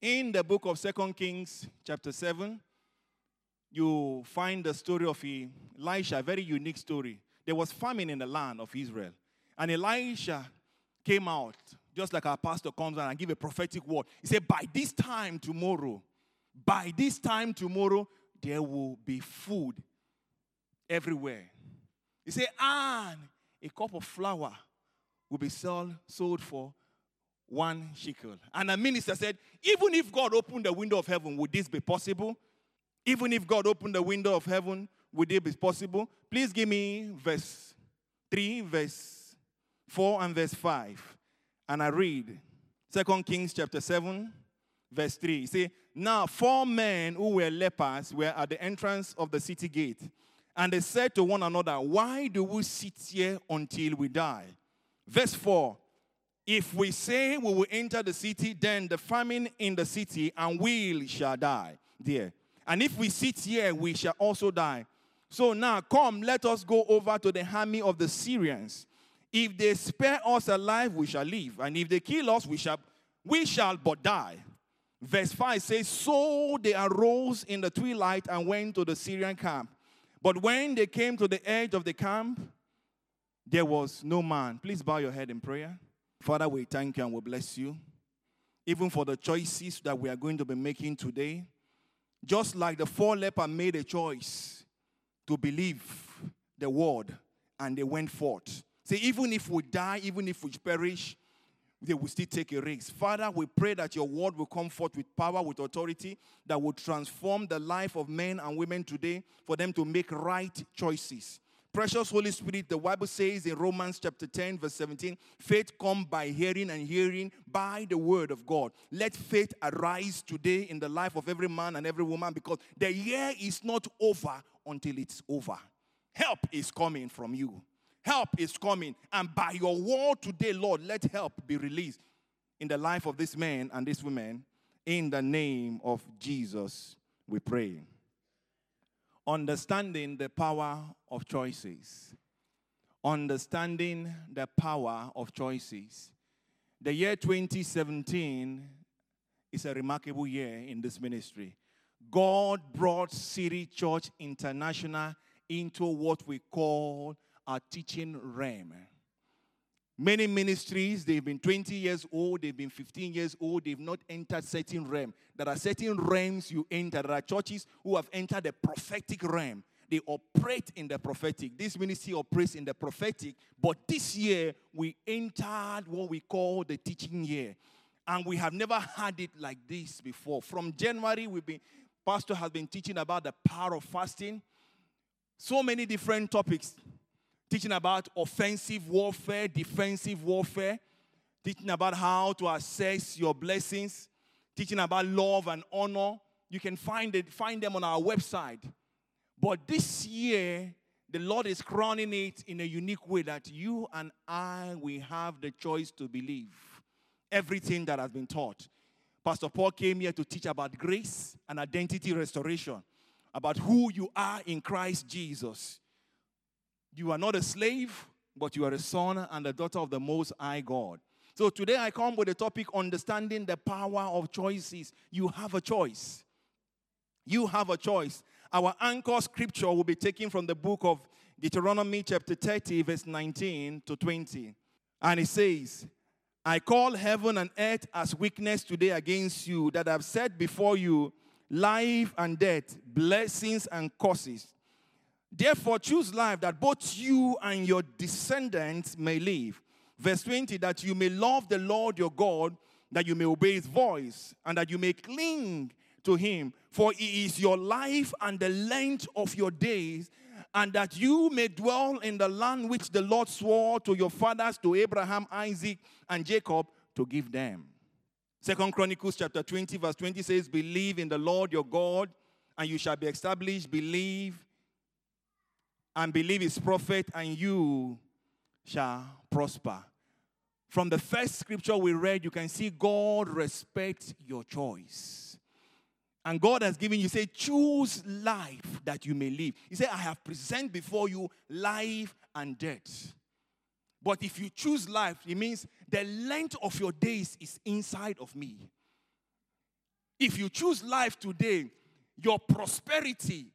In the book of Second Kings, chapter 7, you find the story of Elisha, a very unique story. There was famine in the land of Israel. And Elisha came out, just like our pastor comes out and give a prophetic word. He said, By this time tomorrow, by this time tomorrow, there will be food everywhere. He said, and a cup of flour will be sold, sold for one shekel. And the minister said, even if God opened the window of heaven, would this be possible? Even if God opened the window of heaven, would it be possible? Please give me verse 3, verse 4, and verse 5. And I read 2 Kings chapter 7, verse 3. You see, now four men who were lepers were at the entrance of the city gate. And they said to one another, Why do we sit here until we die? Verse 4 If we say we will enter the city, then the famine in the city, and we shall die there. And if we sit here, we shall also die. So now come, let us go over to the army of the Syrians. If they spare us alive, we shall live. And if they kill us, we shall we shall but die. Verse 5 says, So they arose in the twilight and went to the Syrian camp. But when they came to the edge of the camp, there was no man. Please bow your head in prayer. Father, we thank you and we bless you. Even for the choices that we are going to be making today. Just like the four leper made a choice to believe the word and they went forth. Say, even if we die, even if we perish, they will still take a risk. Father, we pray that your word will come forth with power, with authority, that will transform the life of men and women today for them to make right choices. Precious Holy Spirit, the Bible says in Romans chapter 10, verse 17, faith come by hearing and hearing by the word of God. Let faith arise today in the life of every man and every woman because the year is not over until it's over. Help is coming from you. Help is coming. And by your word today, Lord, let help be released in the life of this man and this woman. In the name of Jesus, we pray. Understanding the power of choices. Understanding the power of choices. The year 2017 is a remarkable year in this ministry. God brought City Church International into what we call a teaching realm. Many ministries, they've been 20 years old, they've been 15 years old, they've not entered certain realm. There are certain realms you enter. There are churches who have entered the prophetic realm. They operate in the prophetic. This ministry operates in the prophetic. But this year, we entered what we call the teaching year. And we have never had it like this before. From January, we've been, Pastor has been teaching about the power of fasting. So many different topics teaching about offensive warfare, defensive warfare, teaching about how to assess your blessings, teaching about love and honor. You can find it, find them on our website. But this year, the Lord is crowning it in a unique way that you and I we have the choice to believe everything that has been taught. Pastor Paul came here to teach about grace and identity restoration, about who you are in Christ Jesus. You are not a slave, but you are a son and a daughter of the Most High God. So today I come with the topic understanding the power of choices. You have a choice. You have a choice. Our anchor scripture will be taken from the book of Deuteronomy, chapter 30, verse 19 to 20. And it says, I call heaven and earth as witness today against you that I've set before you life and death, blessings and curses. Therefore, choose life that both you and your descendants may live. Verse 20, that you may love the Lord your God, that you may obey his voice, and that you may cling to him. For he is your life and the length of your days, and that you may dwell in the land which the Lord swore to your fathers, to Abraham, Isaac, and Jacob, to give them. Second Chronicles chapter 20, verse 20 says, Believe in the Lord your God, and you shall be established. Believe and believe his prophet, and you shall prosper. From the first scripture we read, you can see God respects your choice. And God has given you, say, choose life that you may live. He said, I have present before you life and death. But if you choose life, it means the length of your days is inside of me. If you choose life today, your prosperity,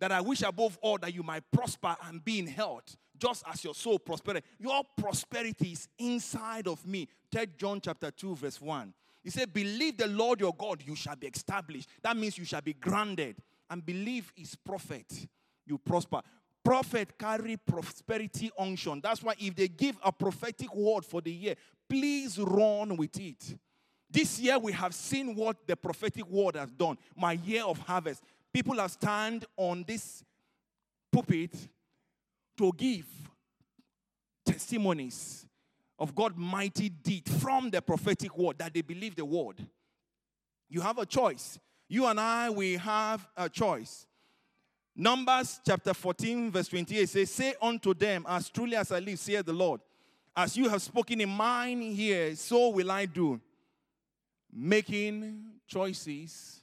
that I wish above all that you might prosper and be in health, just as your soul prospered. Your prosperity is inside of me. 3 John chapter 2, verse 1. He said, Believe the Lord your God, you shall be established. That means you shall be grounded. And believe his prophet, you prosper. Prophet carry prosperity unction. That's why if they give a prophetic word for the year, please run with it. This year we have seen what the prophetic word has done. My year of harvest. People have stand on this pulpit to give testimonies of God mighty deed from the prophetic word that they believe the word. You have a choice. You and I, we have a choice. Numbers chapter 14, verse 28 says, Say unto them, As truly as I live, saith the Lord, as you have spoken in mine here, so will I do. Making choices,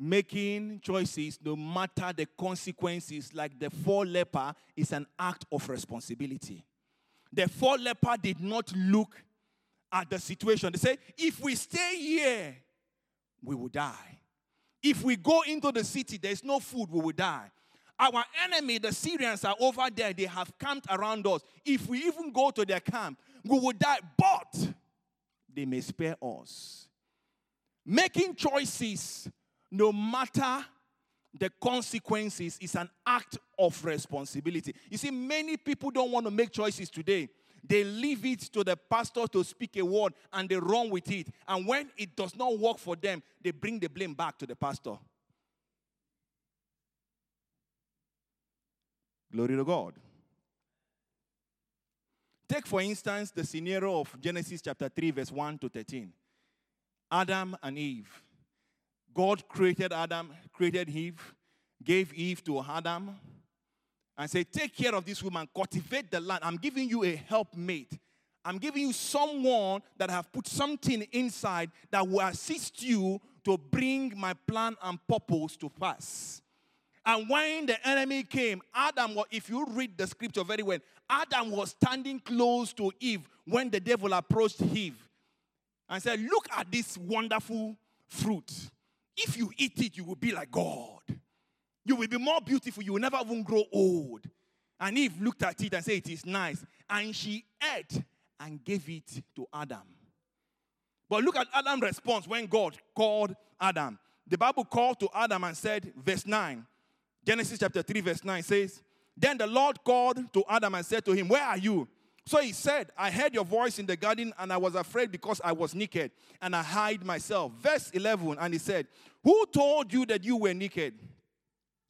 making choices, no matter the consequences, like the four leper, is an act of responsibility. The four leper did not look at the situation. They said, If we stay here, we will die. If we go into the city, there's no food, we will die. Our enemy, the Syrians, are over there. They have camped around us. If we even go to their camp, we will die, but they may spare us. Making choices, no matter the consequences, is an act of responsibility. You see, many people don't want to make choices today. They leave it to the pastor to speak a word and they run with it. And when it does not work for them, they bring the blame back to the pastor. Glory to God. Take, for instance, the scenario of Genesis chapter 3, verse 1 to 13. Adam and Eve. God created Adam, created Eve, gave Eve to Adam, and said, Take care of this woman, cultivate the land. I'm giving you a helpmate. I'm giving you someone that have put something inside that will assist you to bring my plan and purpose to pass. And when the enemy came, Adam, wa- if you read the scripture very well, Adam was standing close to Eve when the devil approached Eve and said, Look at this wonderful fruit. If you eat it, you will be like God. You will be more beautiful. You will never even grow old. And Eve looked at it and said, It is nice. And she ate and gave it to Adam. But look at Adam's response when God called Adam. The Bible called to Adam and said, verse 9, Genesis chapter 3, verse 9 says, Then the Lord called to Adam and said to him, Where are you? So he said, I heard your voice in the garden, and I was afraid because I was naked, and I hide myself. Verse 11, and he said, Who told you that you were naked?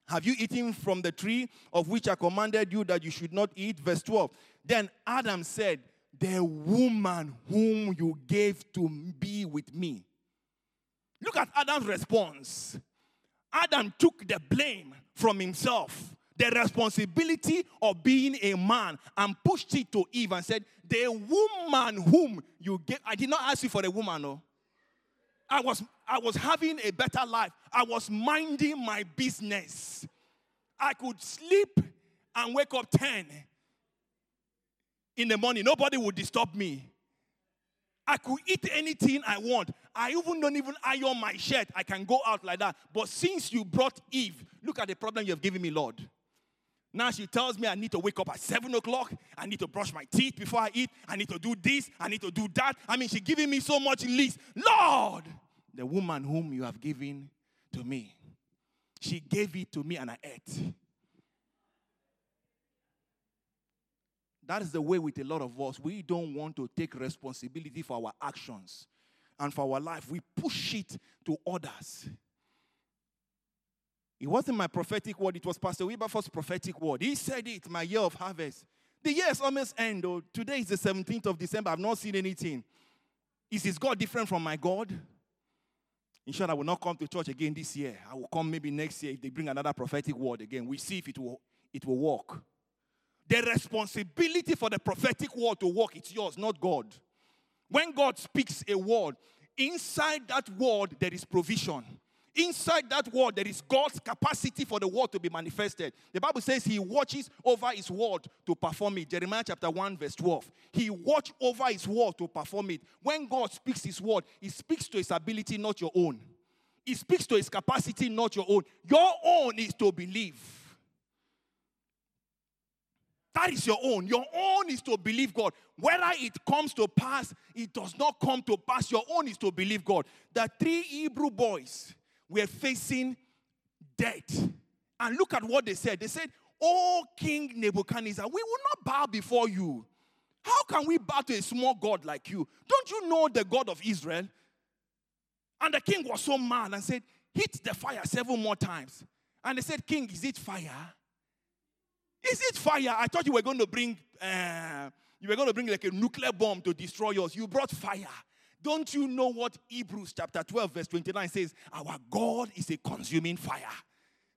Have you eaten from the tree of which I commanded you that you should not eat? Verse 12. Then Adam said, The woman whom you gave to be with me. Look at Adam's response. Adam took the blame from himself, the responsibility of being a man, and pushed it to Eve and said, The woman whom you gave, I did not ask you for a woman, no. I was, I was having a better life. I was minding my business. I could sleep and wake up 10 in the morning. Nobody would disturb me. I could eat anything I want. I even don't even iron my shirt. I can go out like that. But since you brought Eve, look at the problem you have given me, Lord. Now she tells me I need to wake up at seven o'clock. I need to brush my teeth before I eat. I need to do this. I need to do that. I mean, she's giving me so much list. Lord, the woman whom you have given to me, she gave it to me and I ate. That is the way with a lot of us. We don't want to take responsibility for our actions and for our life. We push it to others. It wasn't my prophetic word, it was Pastor Wilberforce's prophetic word. He said it, my year of harvest. The year is almost end, though. Today is the 17th of December. I've not seen anything. Is his God different from my God? In short, I will not come to church again this year. I will come maybe next year if they bring another prophetic word again. We see if it will it will work. The responsibility for the prophetic word to work, it's yours, not God. When God speaks a word, inside that word there is provision. Inside that word, there is God's capacity for the word to be manifested. The Bible says He watches over His word to perform it. Jeremiah chapter 1, verse 12. He watch over His word to perform it. When God speaks His word, He speaks to His ability, not your own. He speaks to His capacity, not your own. Your own is to believe. That is your own. Your own is to believe God. Whether it comes to pass, it does not come to pass. Your own is to believe God. The three Hebrew boys were facing death. And look at what they said. They said, Oh, King Nebuchadnezzar, we will not bow before you. How can we bow to a small God like you? Don't you know the God of Israel? And the king was so mad and said, Hit the fire seven more times. And they said, King, is it fire? Is it fire? I thought you were going to bring, uh, you were going to bring like a nuclear bomb to destroy us. You brought fire. Don't you know what Hebrews chapter 12, verse 29 says? Our God is a consuming fire.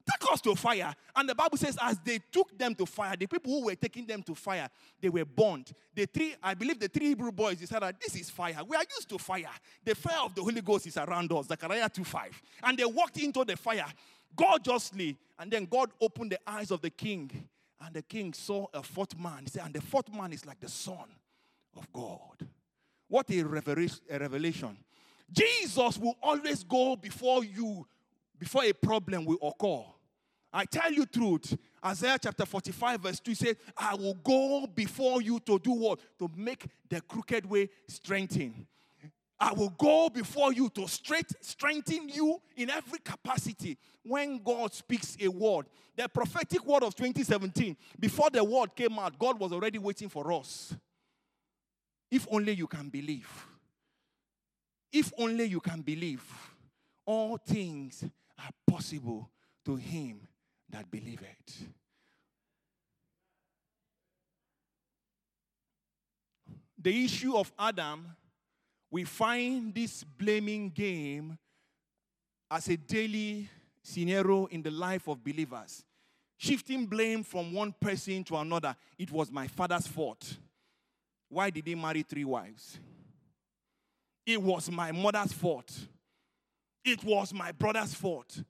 Take us to fire. And the Bible says, as they took them to fire, the people who were taking them to fire, they were burned. The three, I believe the three Hebrew boys decided, this is fire. We are used to fire. The fire of the Holy Ghost is around us. Zechariah 2 5. And they walked into the fire gorgeously. And then God opened the eyes of the king. And the king saw a fourth man. He said, and the fourth man is like the Son of God. What a revelation. Jesus will always go before you, before a problem will occur. I tell you truth. Isaiah chapter 45, verse 2 says, I will go before you to do what? To make the crooked way strengthen. I will go before you to straight, strengthen you in every capacity. When God speaks a word, the prophetic word of 2017, before the word came out, God was already waiting for us. If only you can believe. If only you can believe. All things are possible to him that believeth. The issue of Adam, we find this blaming game as a daily scenario in the life of believers. Shifting blame from one person to another. It was my father's fault. Why did he marry three wives? It was my mother's fault. It was my brother's fault.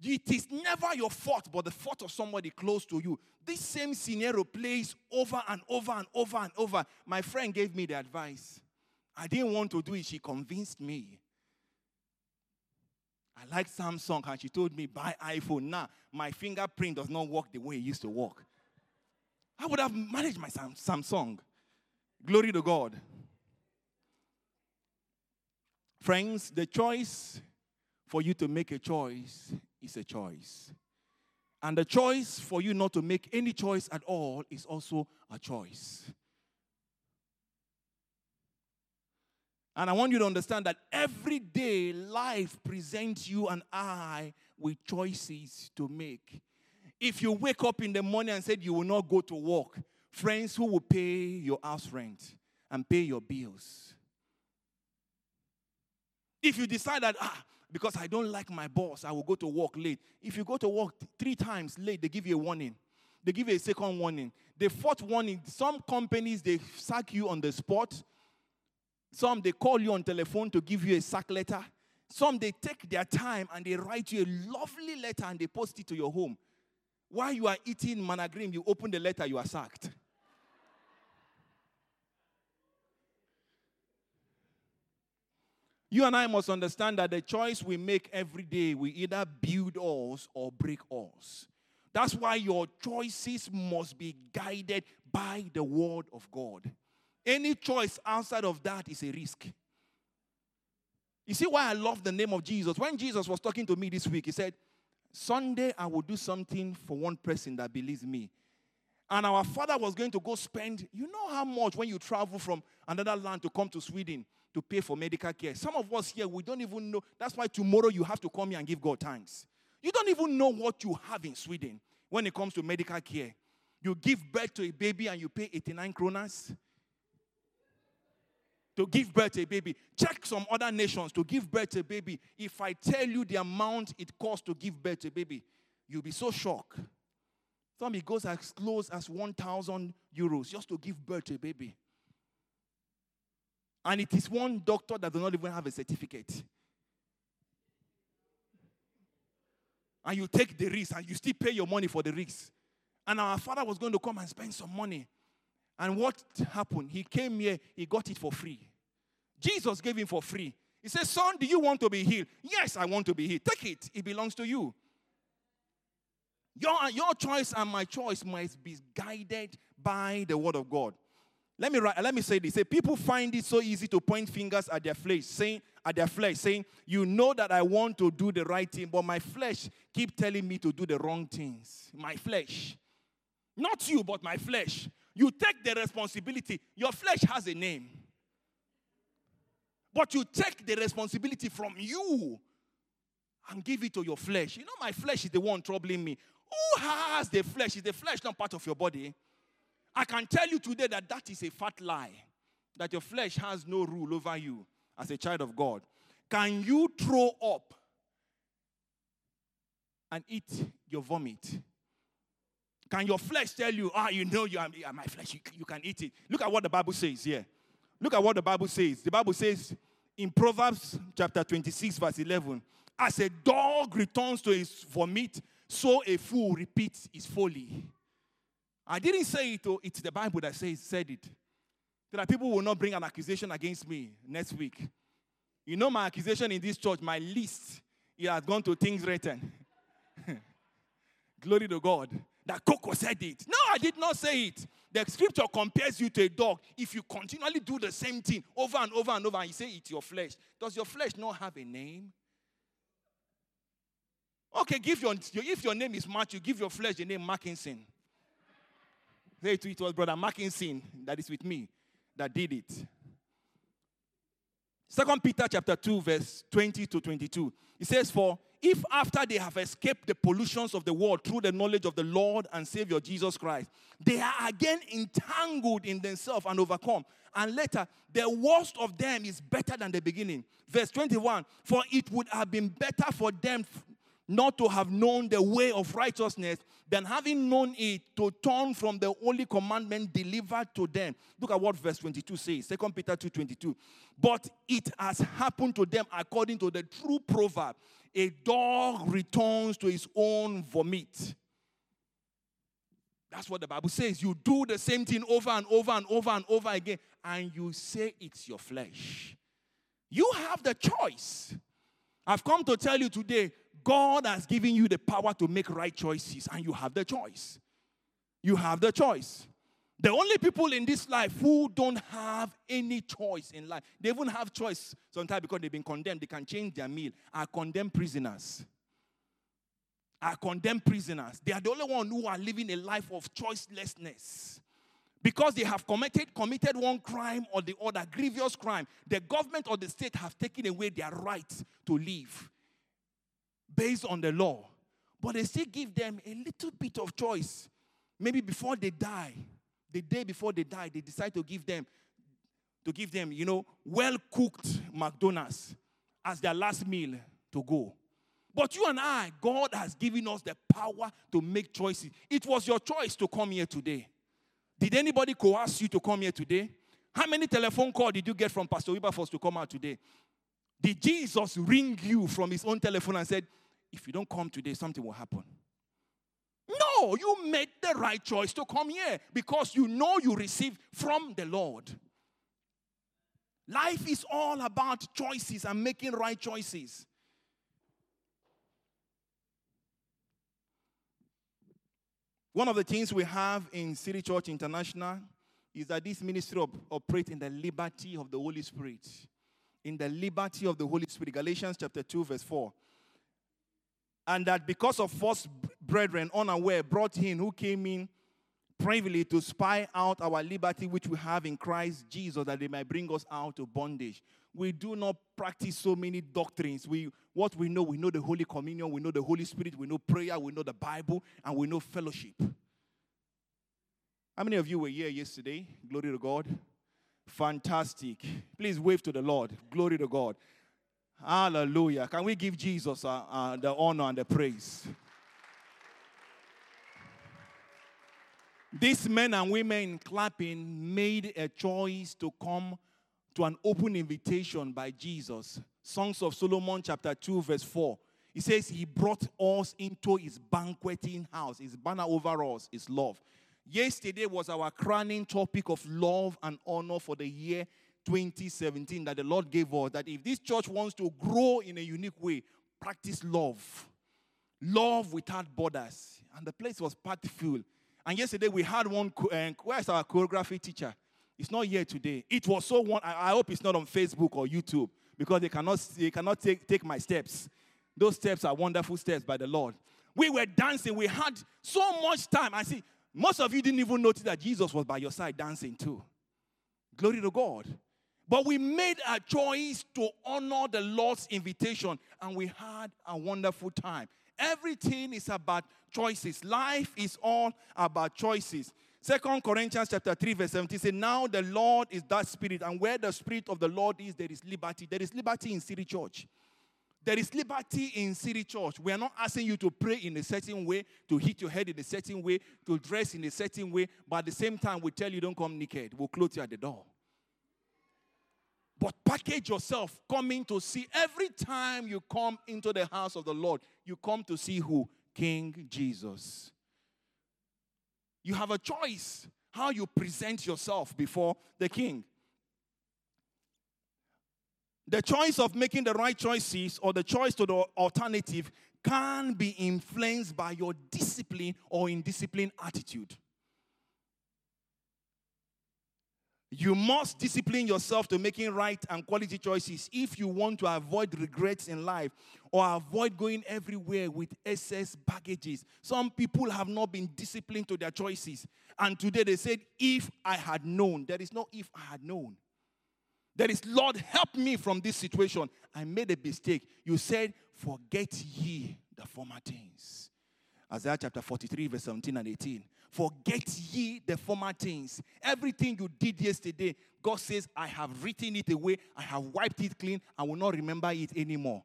It is never your fault, but the fault of somebody close to you. This same scenario plays over and over and over and over. My friend gave me the advice. I didn't want to do it. She convinced me. I like Samsung, and she told me buy iPhone. Now my fingerprint does not work the way it used to work. I would have managed my Samsung. Glory to God. Friends, the choice for you to make a choice is a choice. And the choice for you not to make any choice at all is also a choice. And I want you to understand that every day life presents you and I with choices to make. If you wake up in the morning and said you will not go to work, friends, who will pay your house rent and pay your bills? If you decide that, ah, because I don't like my boss, I will go to work late. If you go to work three times late, they give you a warning. They give you a second warning. The fourth warning, some companies, they sack you on the spot. Some, they call you on telephone to give you a sack letter. Some, they take their time and they write you a lovely letter and they post it to your home. While you are eating managrim, you open the letter, you are sacked. You and I must understand that the choice we make every day will either build us or break us. That's why your choices must be guided by the word of God. Any choice outside of that is a risk. You see why I love the name of Jesus? When Jesus was talking to me this week, he said, Sunday I will do something for one person that believes me. And our father was going to go spend, you know how much when you travel from another land to come to Sweden to pay for medical care. Some of us here, we don't even know. That's why tomorrow you have to come here and give God thanks. You don't even know what you have in Sweden when it comes to medical care. You give birth to a baby and you pay 89 kronas. To give birth to a baby. Check some other nations to give birth to a baby. If I tell you the amount it costs to give birth to a baby, you'll be so shocked. Some it goes as close as 1,000 euros just to give birth to a baby. And it is one doctor that does not even have a certificate. And you take the risk and you still pay your money for the risk. And our father was going to come and spend some money. And what happened? He came here, he got it for free. Jesus gave him for free. He said, Son, do you want to be healed? Yes, I want to be healed. Take it, it belongs to you. Your, your choice and my choice must be guided by the word of God. Let me let me say this. Say people find it so easy to point fingers at their flesh, saying at their flesh, saying, "You know that I want to do the right thing, but my flesh keep telling me to do the wrong things." My flesh, not you, but my flesh. You take the responsibility. Your flesh has a name, but you take the responsibility from you and give it to your flesh. You know, my flesh is the one troubling me. Who has the flesh? Is the flesh not part of your body? I can tell you today that that is a fat lie. That your flesh has no rule over you as a child of God. Can you throw up and eat your vomit? Can your flesh tell you, ah, you know, you are are my flesh, you, you can eat it? Look at what the Bible says here. Look at what the Bible says. The Bible says in Proverbs chapter 26, verse 11, as a dog returns to his vomit, so a fool repeats his folly. I didn't say it, oh, it's the Bible that says, said it. So that people will not bring an accusation against me next week. You know, my accusation in this church, my list, it has gone to things written. Glory to God. That Coco said it. No, I did not say it. The scripture compares you to a dog. If you continually do the same thing over and over and over, and you say it's your flesh, does your flesh not have a name? Okay, give your if your name is Matthew, give your flesh the name Mackinson. Say it, it was brother Mackinson that is with me that did it. Second Peter chapter 2, verse 20 to 22. It says, For if after they have escaped the pollutions of the world through the knowledge of the Lord and Savior Jesus Christ, they are again entangled in themselves and overcome. And later, the worst of them is better than the beginning. Verse 21 For it would have been better for them not to have known the way of righteousness than having known it to turn from the only commandment delivered to them. Look at what verse 22 says. 2 Peter 2:22. But it has happened to them according to the true proverb. A dog returns to his own vomit. That's what the Bible says. You do the same thing over and over and over and over again, and you say it's your flesh. You have the choice. I've come to tell you today God has given you the power to make right choices, and you have the choice. You have the choice. The only people in this life who don't have any choice in life, they even have choice sometimes because they've been condemned, they can change their meal, are condemned prisoners. Are condemned prisoners. They are the only one who are living a life of choicelessness. Because they have committed, committed one crime or the other, grievous crime, the government or the state have taken away their right to live based on the law. But they still give them a little bit of choice. Maybe before they die, the day before they die, they decide to give them, to give them, you know, well-cooked McDonald's as their last meal to go. But you and I, God has given us the power to make choices. It was your choice to come here today. Did anybody coerce you to come here today? How many telephone calls did you get from Pastor Wilberforce to come out today? Did Jesus ring you from his own telephone and said, if you don't come today, something will happen? You made the right choice to come here because you know you received from the Lord. Life is all about choices and making right choices. One of the things we have in City Church International is that this ministry op- operates in the liberty of the Holy Spirit. In the liberty of the Holy Spirit. Galatians chapter 2, verse 4. And that because of false brethren unaware brought in who came in privily to spy out our liberty which we have in Christ Jesus that they might bring us out of bondage. We do not practice so many doctrines. We what we know, we know the Holy Communion, we know the Holy Spirit, we know prayer, we know the Bible, and we know fellowship. How many of you were here yesterday? Glory to God. Fantastic. Please wave to the Lord. Glory to God. Hallelujah. Can we give Jesus uh, uh, the honor and the praise? These men and women clapping made a choice to come to an open invitation by Jesus. Songs of Solomon, chapter 2, verse 4. He says, He brought us into His banqueting house. His banner over us is love. Yesterday was our crowning topic of love and honor for the year 2017 that the Lord gave us. That if this church wants to grow in a unique way, practice love. Love without borders. And the place was packed full. And yesterday we had one, uh, where's our choreography teacher? It's not here today. It was so one. I, I hope it's not on Facebook or YouTube because they cannot, they cannot take, take my steps. Those steps are wonderful steps by the Lord. We were dancing. We had so much time. I see most of you didn't even notice that Jesus was by your side dancing too. Glory to God. But we made a choice to honor the Lord's invitation and we had a wonderful time. Everything is about choices. Life is all about choices. Second Corinthians chapter 3, verse 17 says, Now the Lord is that spirit, and where the spirit of the Lord is, there is liberty. There is liberty in City Church. There is liberty in City Church. We are not asking you to pray in a certain way, to hit your head in a certain way, to dress in a certain way, but at the same time, we tell you don't come naked. We'll close you at the door. But package yourself coming to see every time you come into the house of the Lord, you come to see who? King Jesus. You have a choice how you present yourself before the king. The choice of making the right choices or the choice to the alternative can be influenced by your discipline or indisciplined attitude. You must discipline yourself to making right and quality choices if you want to avoid regrets in life or avoid going everywhere with excess baggages. Some people have not been disciplined to their choices. And today they said, If I had known, there is no if I had known. There is, Lord, help me from this situation. I made a mistake. You said, Forget ye the former things. Isaiah chapter 43, verse 17 and 18. Forget ye the former things. Everything you did yesterday, God says, I have written it away, I have wiped it clean, I will not remember it anymore.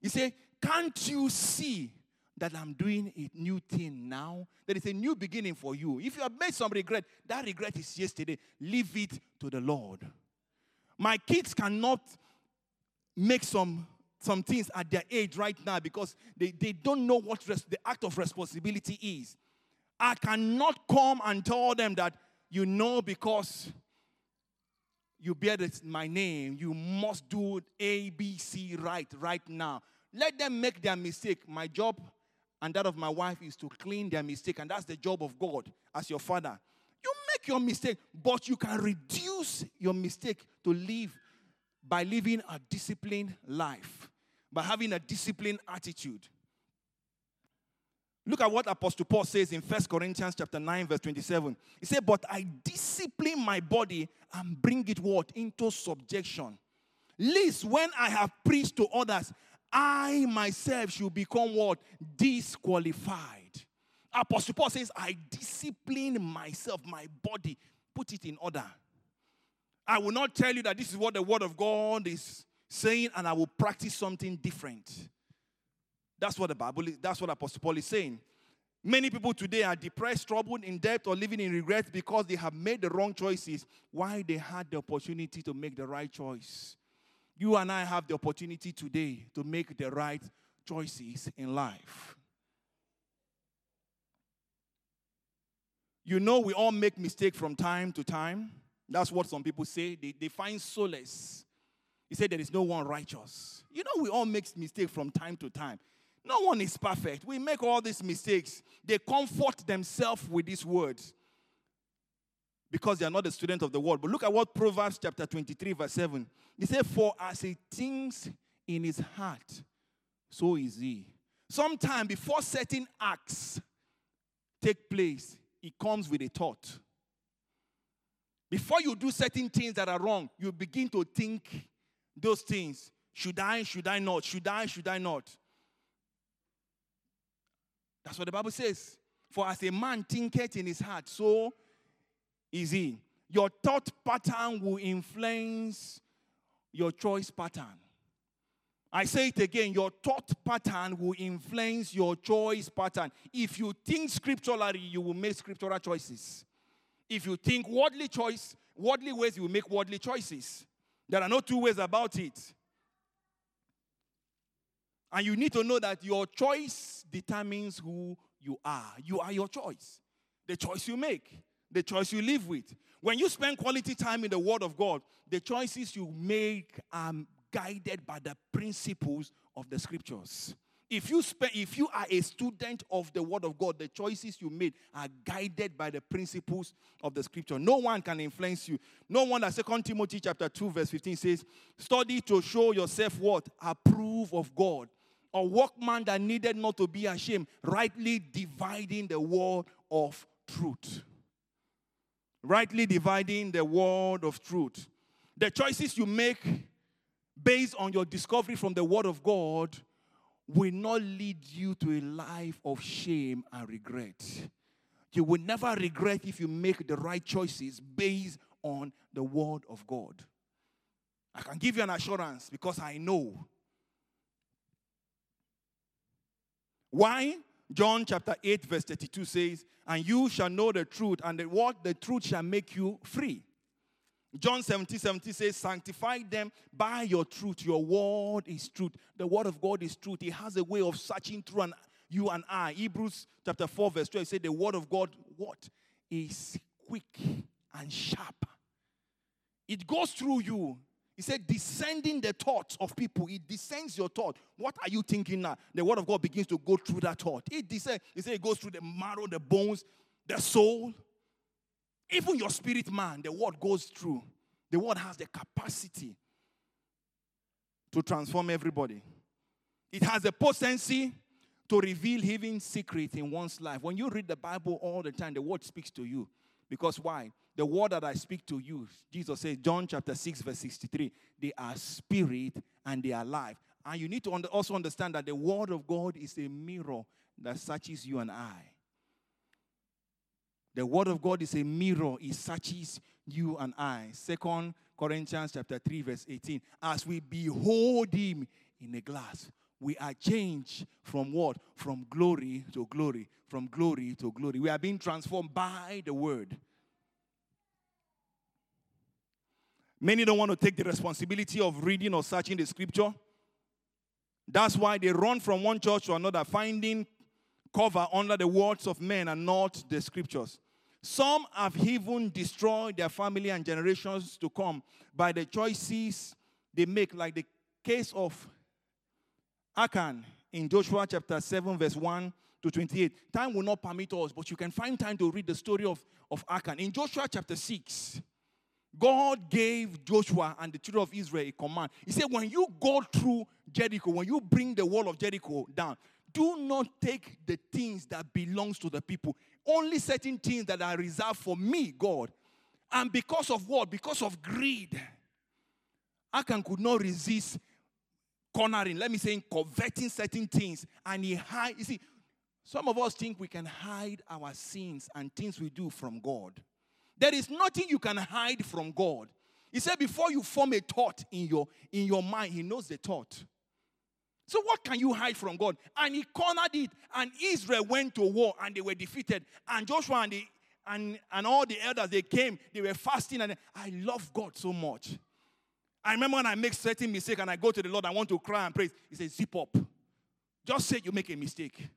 He said, Can't you see that I'm doing a new thing now? There is a new beginning for you. If you have made some regret, that regret is yesterday. Leave it to the Lord. My kids cannot make some some things at their age right now because they, they don't know what res- the act of responsibility is. I cannot come and tell them that you know because you bear this, my name, you must do A, B, C right right now. Let them make their mistake. My job and that of my wife is to clean their mistake, and that's the job of God as your father. You make your mistake, but you can reduce your mistake to live by living a disciplined life, by having a disciplined attitude. Look at what Apostle Paul says in 1 Corinthians chapter 9, verse 27. He said, But I discipline my body and bring it what? Into subjection. Lest when I have preached to others, I myself should become what? Disqualified. Apostle Paul says, I discipline myself, my body, put it in order. I will not tell you that this is what the word of God is saying, and I will practice something different. That's what the Bible that's what Apostle Paul is saying. Many people today are depressed, troubled, in debt, or living in regret because they have made the wrong choices while they had the opportunity to make the right choice. You and I have the opportunity today to make the right choices in life. You know, we all make mistakes from time to time. That's what some people say. They, they find solace. He said there is no one righteous. You know, we all make mistakes from time to time. No one is perfect. We make all these mistakes. They comfort themselves with these words because they are not a student of the word. But look at what Proverbs chapter 23, verse 7. He said, For as he thinks in his heart, so is he. Sometime before certain acts take place, it comes with a thought. Before you do certain things that are wrong, you begin to think those things. Should I? Should I not? Should I? Should I not? That's what the Bible says. For as a man thinketh in his heart, so is he. Your thought pattern will influence your choice pattern. I say it again your thought pattern will influence your choice pattern. If you think scripturally, you will make scriptural choices. If you think worldly choice, worldly ways, you will make worldly choices. There are no two ways about it. And you need to know that your choice determines who you are. You are your choice. The choice you make, the choice you live with. When you spend quality time in the Word of God, the choices you make are guided by the principles of the scriptures. If you spend, if you are a student of the Word of God, the choices you made are guided by the principles of the Scripture. No one can influence you. No wonder Second Timothy chapter two verse fifteen says, "Study to show yourself what approve of God, a workman that needed not to be ashamed, rightly dividing the word of truth." Rightly dividing the word of truth. The choices you make based on your discovery from the Word of God will not lead you to a life of shame and regret. You will never regret if you make the right choices based on the Word of God. I can give you an assurance because I know. Why? John chapter 8, verse 32 says, And you shall know the truth, and the what the truth shall make you free. John 17, 17 says, Sanctify them by your truth. Your word is truth. The word of God is truth. It has a way of searching through and you and I. Hebrews chapter 4, verse 12 says, The word of God, what? Is quick and sharp. It goes through you. He said, descending the thoughts of people. It descends your thought. What are you thinking now? The word of God begins to go through that thought. It descends. He said it goes through the marrow, the bones, the soul. Even your spirit man, the word goes through. The word has the capacity to transform everybody. It has the potency to reveal hidden secret in one's life. When you read the Bible all the time, the word speaks to you. Because why? The word that I speak to you, Jesus says, John chapter 6, verse 63, they are spirit and they are life. And you need to also understand that the word of God is a mirror that searches you and I. The word of God is a mirror, it searches you and I. Second Corinthians chapter 3, verse 18. As we behold him in a glass, we are changed from what? From glory to glory. From glory to glory. We are being transformed by the word. Many don't want to take the responsibility of reading or searching the scripture. That's why they run from one church to another, finding cover under the words of men and not the scriptures. Some have even destroyed their family and generations to come by the choices they make, like the case of Achan in Joshua chapter 7, verse 1 to 28. Time will not permit us, but you can find time to read the story of, of Achan. In Joshua chapter 6, God gave Joshua and the children of Israel a command. He said, When you go through Jericho, when you bring the wall of Jericho down, do not take the things that belongs to the people. Only certain things that are reserved for me, God. And because of what? Because of greed. Achan could not resist cornering, let me say, coveting certain things. And he hide. You see, some of us think we can hide our sins and things we do from God. There is nothing you can hide from God. He said, before you form a thought in your in your mind, He knows the thought. So what can you hide from God? And He cornered it, and Israel went to war, and they were defeated. And Joshua and the and, and all the elders they came, they were fasting, and I love God so much. I remember when I make certain mistake and I go to the Lord, I want to cry and praise. He says, zip up. Just say you make a mistake.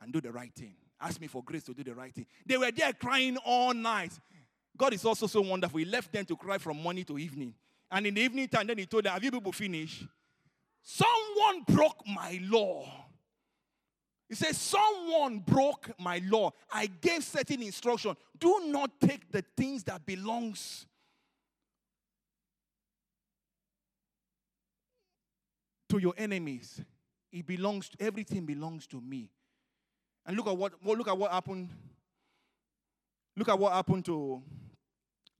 And do the right thing. Ask me for grace to do the right thing. They were there crying all night. God is also so wonderful. He left them to cry from morning to evening. And in the evening time, then he told them, Have you people finished? Someone broke my law. He says, Someone broke my law. I gave certain instruction. Do not take the things that belongs to your enemies. It belongs to everything belongs to me. And look at what look at what happened. Look at what happened to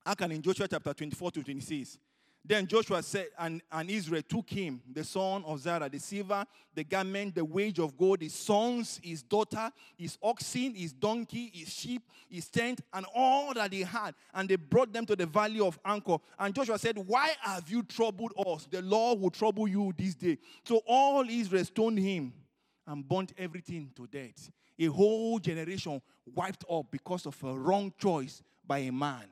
Achan in Joshua chapter 24 to 26. Then Joshua said, and, and Israel took him, the son of Zara, the silver, the garment, the wage of gold, his sons, his daughter, his oxen, his donkey, his sheep, his tent, and all that he had. And they brought them to the valley of Achor. And Joshua said, Why have you troubled us? The Lord will trouble you this day. So all Israel stoned him and burnt everything to death. A whole generation wiped up because of a wrong choice by a man,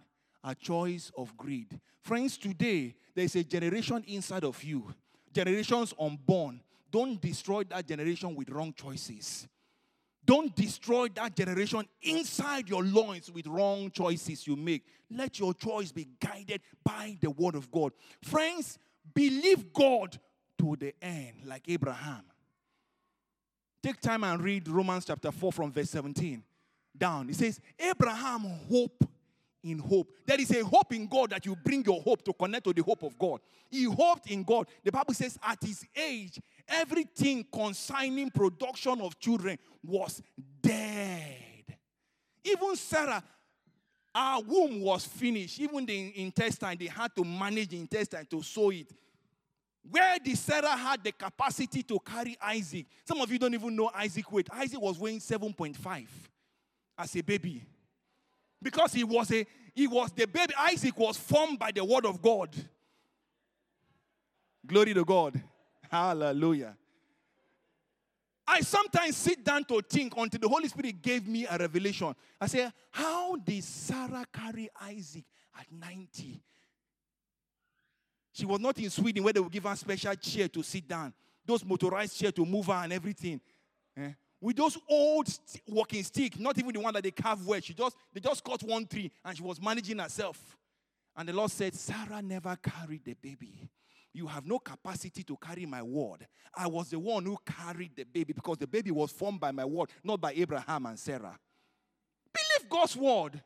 a choice of greed. Friends, today there's a generation inside of you, generations unborn. Don't destroy that generation with wrong choices. Don't destroy that generation inside your loins with wrong choices you make. Let your choice be guided by the word of God. Friends, believe God to the end, like Abraham. Take time and read Romans chapter 4 from verse 17 down. It says, Abraham hope in hope. There is a hope in God that you bring your hope to connect to the hope of God. He hoped in God. The Bible says, at his age, everything concerning production of children was dead. Even Sarah, our womb was finished. Even the intestine, they had to manage the intestine to sew it. Where did Sarah had the capacity to carry Isaac? Some of you don't even know Isaac weight. Isaac was weighing 7.5 as a baby. Because he was a he was the baby. Isaac was formed by the word of God. Glory to God. Hallelujah. I sometimes sit down to think until the Holy Spirit gave me a revelation. I say, How did Sarah carry Isaac at 90? She was not in Sweden where they would give her special chair to sit down, those motorized chair to move her and everything. Eh? With those old st- walking stick, not even the one that they carve well. She just they just cut one tree and she was managing herself. And the Lord said, Sarah never carried the baby. You have no capacity to carry my word. I was the one who carried the baby because the baby was formed by my word, not by Abraham and Sarah. Believe God's word.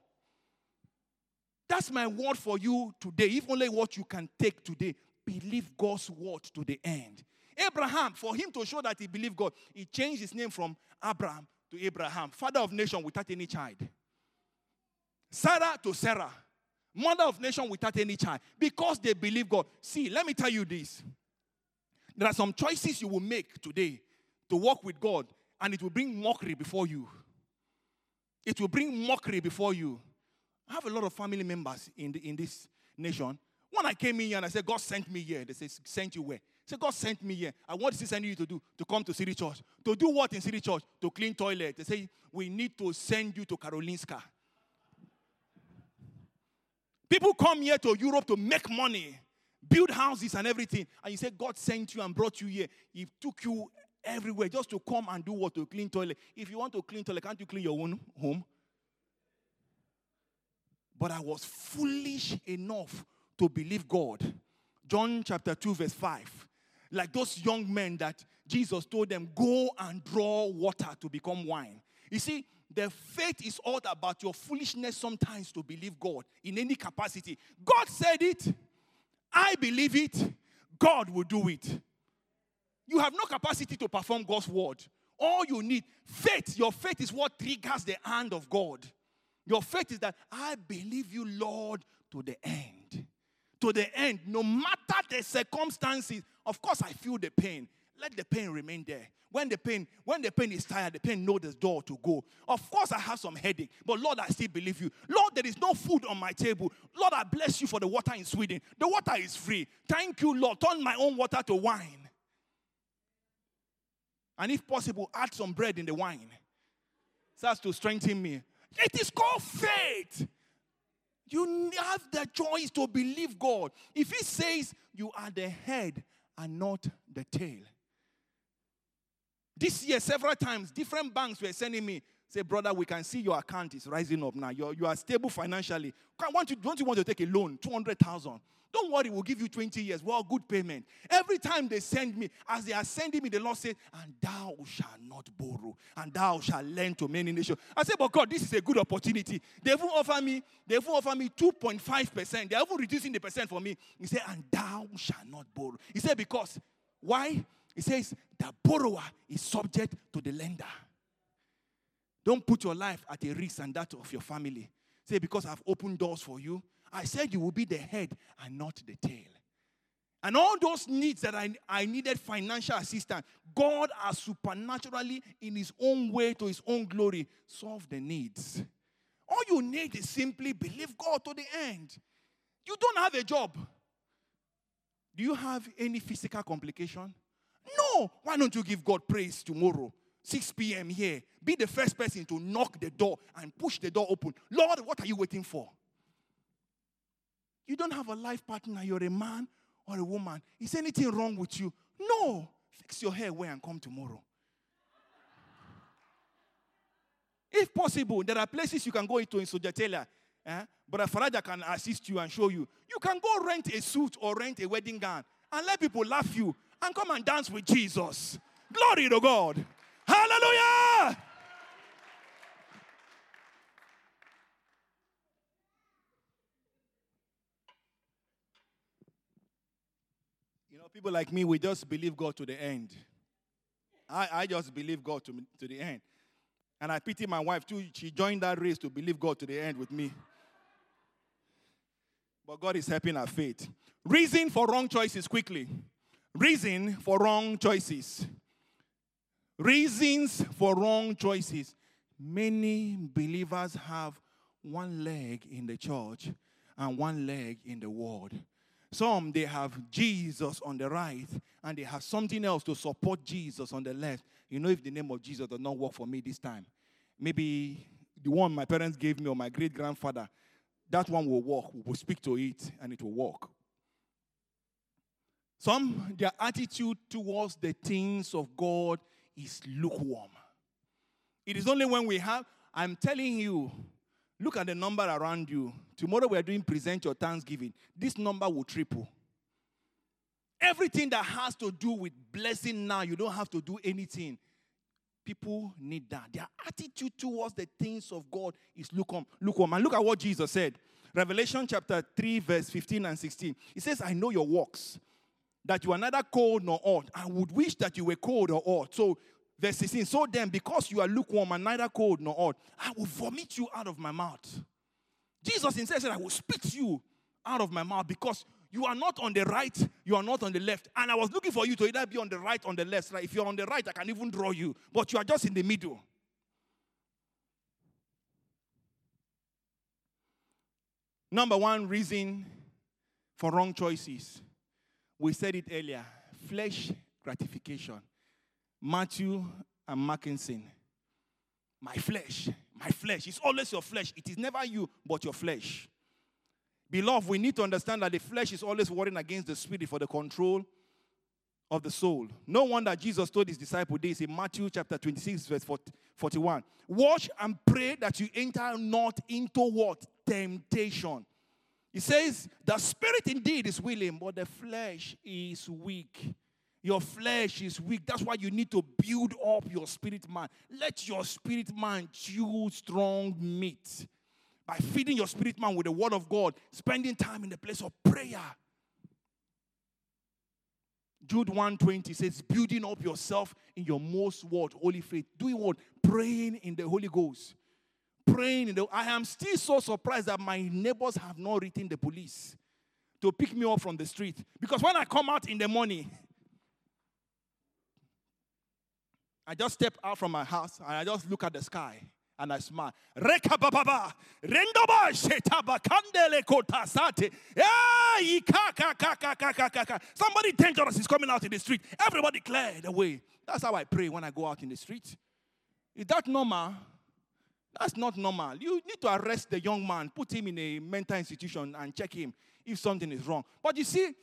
That's my word for you today. If only what you can take today, believe God's word to the end. Abraham, for him to show that he believed God, he changed his name from Abram to Abraham, father of nation without any child. Sarai to Sarah, mother of nation without any child, because they believe God. See, let me tell you this. There are some choices you will make today to walk with God, and it will bring mockery before you. It will bring mockery before you. I have a lot of family members in, the, in this nation. When I came in here and I said, God sent me here, they say, sent you where? Said, God sent me here. I want to send you to do? To come to City Church. To do what in City Church? To clean toilet. They say, we need to send you to Karolinska. People come here to Europe to make money, build houses and everything. And you say, God sent you and brought you here. He took you everywhere just to come and do what? To clean toilet. If you want to clean toilet, can't you clean your own home? But I was foolish enough to believe God. John chapter 2, verse 5. Like those young men that Jesus told them, go and draw water to become wine. You see, the faith is all about your foolishness sometimes to believe God in any capacity. God said it. I believe it. God will do it. You have no capacity to perform God's word. All you need, faith. Your faith is what triggers the hand of God. Your faith is that I believe you, Lord, to the end. To the end, no matter the circumstances. Of course, I feel the pain. Let the pain remain there. When the pain, when the pain is tired, the pain knows the door to go. Of course, I have some headache, but Lord, I still believe you. Lord, there is no food on my table. Lord, I bless you for the water in Sweden. The water is free. Thank you, Lord. Turn my own water to wine. And if possible, add some bread in the wine. So to strengthen me. It is called faith. You have the choice to believe God. If He says you are the head and not the tail. This year, several times, different banks were sending me, say, brother, we can see your account is rising up now. You're, you are stable financially. Want you, don't you want to take a loan? 200,000. Don't worry, we'll give you 20 years. Well, good payment. Every time they send me, as they are sending me, the Lord said, And thou shalt not borrow, and thou shalt lend to many nations. I said, But God, this is a good opportunity. They even offer me, they even offer me 2.5%. They're even reducing the percent for me. He said, And thou shalt not borrow. He said, Because why? He says, The borrower is subject to the lender. Don't put your life at a risk and that of your family. Say, because I've opened doors for you, I said you will be the head and not the tail. And all those needs that I, I needed financial assistance, God has supernaturally, in His own way, to His own glory, solved the needs. All you need is simply believe God to the end. You don't have a job. Do you have any physical complication? No. Why don't you give God praise tomorrow? 6 p.m. here. Be the first person to knock the door and push the door open. Lord, what are you waiting for? You don't have a life partner, you're a man or a woman. Is anything wrong with you? No. Fix your hair away and come tomorrow. If possible, there are places you can go into in Sojatelia. Eh? But Faraja can assist you and show you. You can go rent a suit or rent a wedding gown and let people laugh you and come and dance with Jesus. Glory to God. Hallelujah. People like me, we just believe God to the end. I, I just believe God to, to the end. And I pity my wife too. She joined that race to believe God to the end with me. But God is helping our faith. Reason for wrong choices quickly. Reason for wrong choices. Reasons for wrong choices. Many believers have one leg in the church and one leg in the world. Some they have Jesus on the right and they have something else to support Jesus on the left. You know, if the name of Jesus does not work for me this time, maybe the one my parents gave me or my great grandfather, that one will work. We will speak to it and it will work. Some, their attitude towards the things of God is lukewarm. It is only when we have, I'm telling you, look at the number around you. Tomorrow we are doing present your thanksgiving. This number will triple. Everything that has to do with blessing now, you don't have to do anything. People need that. Their attitude towards the things of God is lukewarm. lukewarm. And look at what Jesus said. Revelation chapter 3, verse 15 and 16. He says, I know your works, that you are neither cold nor hot. I would wish that you were cold or hot. So, verse 16. So then, because you are lukewarm and neither cold nor hot, I will vomit you out of my mouth. Jesus himself said, I will spit you out of my mouth because you are not on the right, you are not on the left. And I was looking for you to either be on the right or on the left. Like if you're on the right, I can even draw you, but you are just in the middle. Number one reason for wrong choices. We said it earlier flesh gratification. Matthew and Mackinson. My flesh, my flesh. It's always your flesh. It is never you, but your flesh. Beloved, we need to understand that the flesh is always warring against the spirit for the control of the soul. No wonder Jesus told his disciple this in Matthew chapter 26, verse 41. Watch and pray that you enter not into what? Temptation. He says, The spirit indeed is willing, but the flesh is weak. Your flesh is weak. That's why you need to build up your spirit man. Let your spirit man chew strong meat by feeding your spirit man with the word of God, spending time in the place of prayer. Jude 120 says, building up yourself in your most word, Holy faith. Doing what? Praying in the Holy Ghost. Praying in the I am still so surprised that my neighbors have not written the police to pick me up from the street. Because when I come out in the morning, I just step out from my house and I just look at the sky and I smile. Rekabababa, rendoba. Somebody dangerous is coming out in the street. Everybody clear the way. That's how I pray when I go out in the street. Is that normal? That's not normal. You need to arrest the young man, put him in a mental institution, and check him if something is wrong. But you see,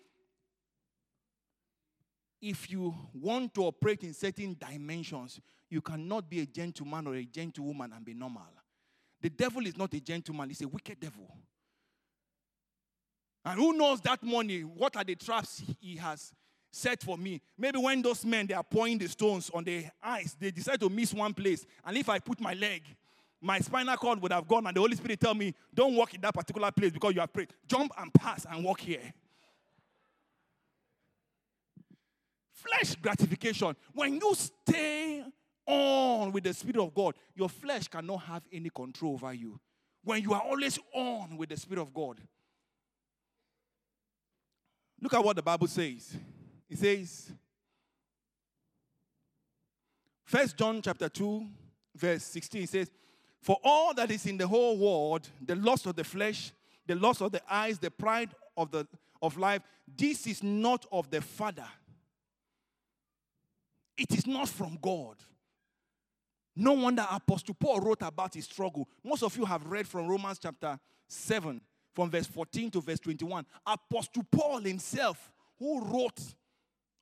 if you want to operate in certain dimensions, you cannot be a gentleman or a gentlewoman and be normal. The devil is not a gentleman, he's a wicked devil. And who knows that money? what are the traps he has set for me? Maybe when those men they are pouring the stones on the ice, they decide to miss one place. And if I put my leg, my spinal cord would have gone, and the Holy Spirit tell me, don't walk in that particular place because you have prayed. Jump and pass and walk here. Flesh gratification. When you stay on with the Spirit of God, your flesh cannot have any control over you. When you are always on with the Spirit of God, Look at what the Bible says. It says, First John chapter 2, verse 16 says, For all that is in the whole world, the lust of the flesh, the lust of the eyes, the pride of the of life, this is not of the Father. It is not from God. No wonder Apostle Paul wrote about his struggle. Most of you have read from Romans chapter 7, from verse 14 to verse 21. Apostle Paul himself, who wrote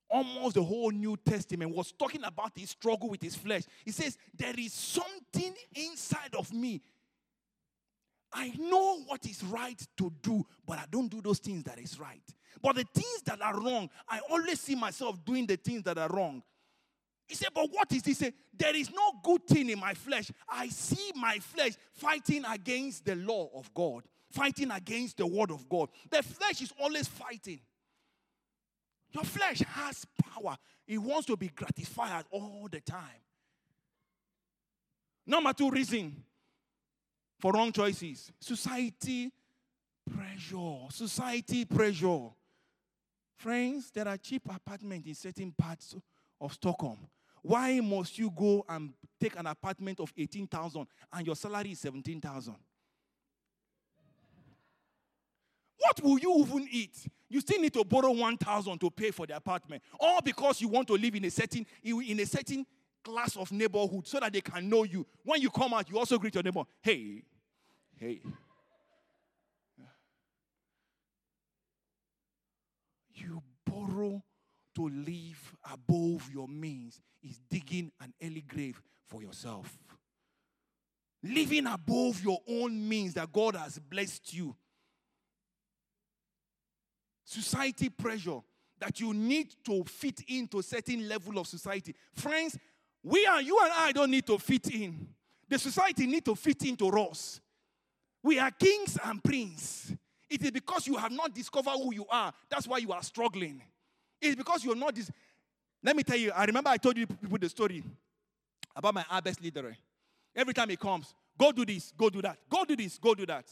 almost the whole New Testament, was talking about his struggle with his flesh. He says, There is something inside of me. I know what is right to do, but I don't do those things that is right. But the things that are wrong, I always see myself doing the things that are wrong. He said, But what is this? He said, There is no good thing in my flesh. I see my flesh fighting against the law of God, fighting against the word of God. The flesh is always fighting. Your flesh has power, it wants to be gratified all the time. Number two reason for wrong choices society pressure. Society pressure. Friends, there are cheap apartments in certain parts of Stockholm. Why must you go and take an apartment of 18,000 and your salary is 17,000? What will you even eat? You still need to borrow 1,000 to pay for the apartment. All because you want to live in a certain in a certain class of neighborhood so that they can know you. When you come out, you also greet your neighbor. Hey, hey. You borrow to live above your means is digging an early grave for yourself. Living above your own means that God has blessed you. Society pressure that you need to fit into a certain level of society. Friends, we are you and I don't need to fit in. The society need to fit into us. We are kings and princes. It is because you have not discovered who you are. That's why you are struggling. It's because you're not this. Let me tell you, I remember I told you people the story about my Arbest leader. Every time he comes, go do this, go do that, go do this, go do that.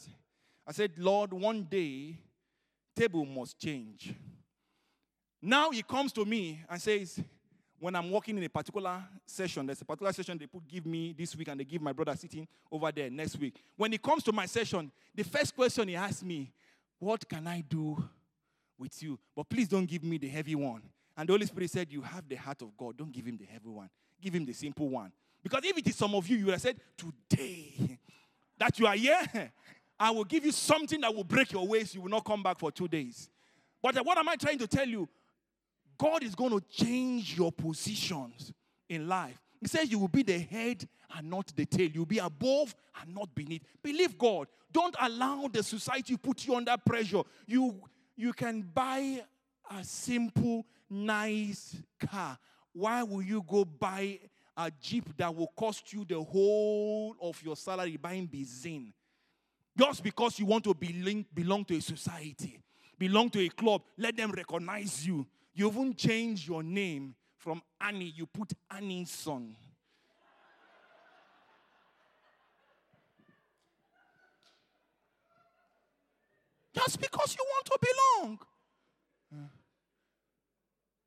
I said, Lord, one day, table must change. Now he comes to me and says, when I'm working in a particular session, there's a particular session they put give me this week and they give my brother sitting over there next week. When he comes to my session, the first question he asks me, What can I do with you? But please don't give me the heavy one. And the Holy Spirit said, You have the heart of God. Don't give him the heavy one. Give him the simple one. Because if it is some of you, you would have said, Today that you are here, I will give you something that will break your waist. You will not come back for two days. But what am I trying to tell you? God is going to change your positions in life. He says you will be the head and not the tail. You'll be above and not beneath. Believe God. Don't allow the society put you under pressure. You, you can buy a simple, nice car. Why will you go buy a Jeep that will cost you the whole of your salary buying benzene? Just because you want to belong, belong to a society, belong to a club, let them recognize you. You even change your name from Annie, you put Annie's son. Just because you want to belong.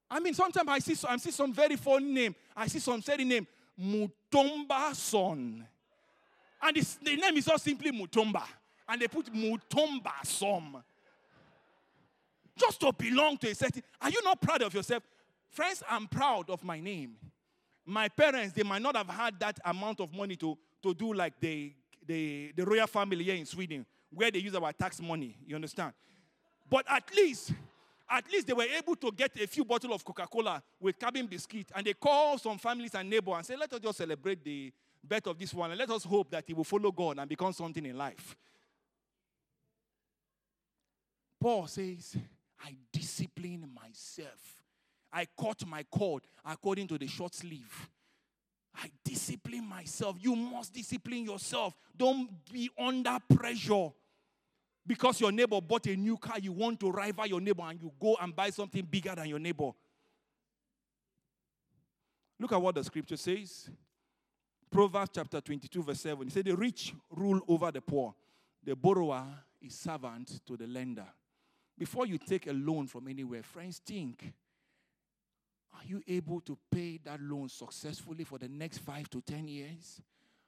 I mean, sometimes I see, I see some very funny name. I see some silly name, Mutomba son. And this, the name is not simply Mutomba. And they put Mutomba son just to belong to a certain. Are you not proud of yourself? Friends, I'm proud of my name. My parents, they might not have had that amount of money to, to do like the, the, the royal family here in Sweden, where they use our tax money. You understand? But at least, at least they were able to get a few bottles of Coca-Cola with cabin biscuit, and they call some families and neighbors and say, "Let us just celebrate the birth of this one, and let us hope that he will follow God and become something in life." Paul says, I discipline myself. I cut my cord according to the short sleeve. I discipline myself. You must discipline yourself. Don't be under pressure. Because your neighbor bought a new car, you want to rival your neighbor and you go and buy something bigger than your neighbor. Look at what the scripture says. Proverbs chapter 22, verse 7. It said, The rich rule over the poor, the borrower is servant to the lender. Before you take a loan from anywhere, friends, think are you able to pay that loan successfully for the next five to 10 years?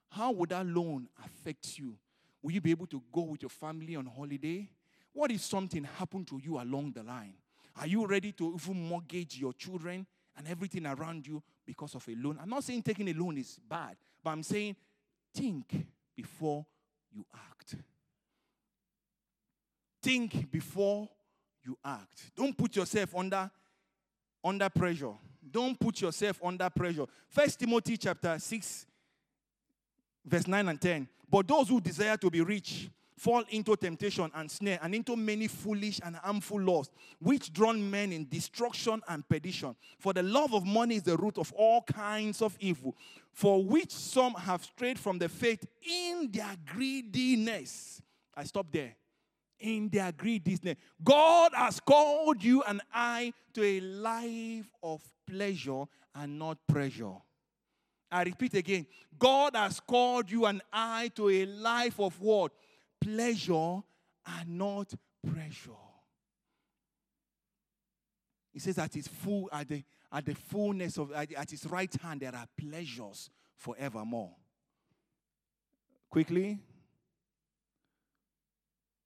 How would that loan affect you? Will you be able to go with your family on holiday? What if something happened to you along the line? Are you ready to even mortgage your children and everything around you because of a loan? I'm not saying taking a loan is bad, but I'm saying think before you act. Think before you act. Don't put yourself under under pressure. Don't put yourself under pressure. First Timothy chapter 6 verse 9 and 10. But those who desire to be rich fall into temptation and snare and into many foolish and harmful laws, which drown men in destruction and perdition. For the love of money is the root of all kinds of evil, for which some have strayed from the faith in their greediness. I stop there. In their greediness. God has called you and I to a life of pleasure and not pressure. I repeat again. God has called you and I to a life of what? Pleasure and not pressure. He says at his full at the at the fullness of at, at his right hand there are pleasures forevermore. Quickly.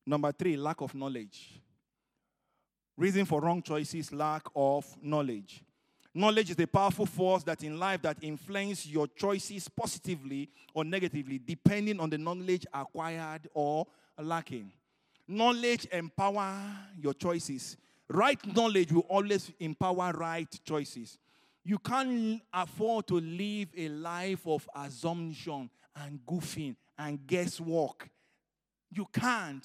Number three, lack of knowledge. Reason for wrong choices, lack of knowledge. Knowledge is a powerful force that in life that influences your choices positively or negatively, depending on the knowledge acquired or lacking. Knowledge empower your choices. Right knowledge will always empower right choices. You can't afford to live a life of assumption and goofing and guesswork. You can't.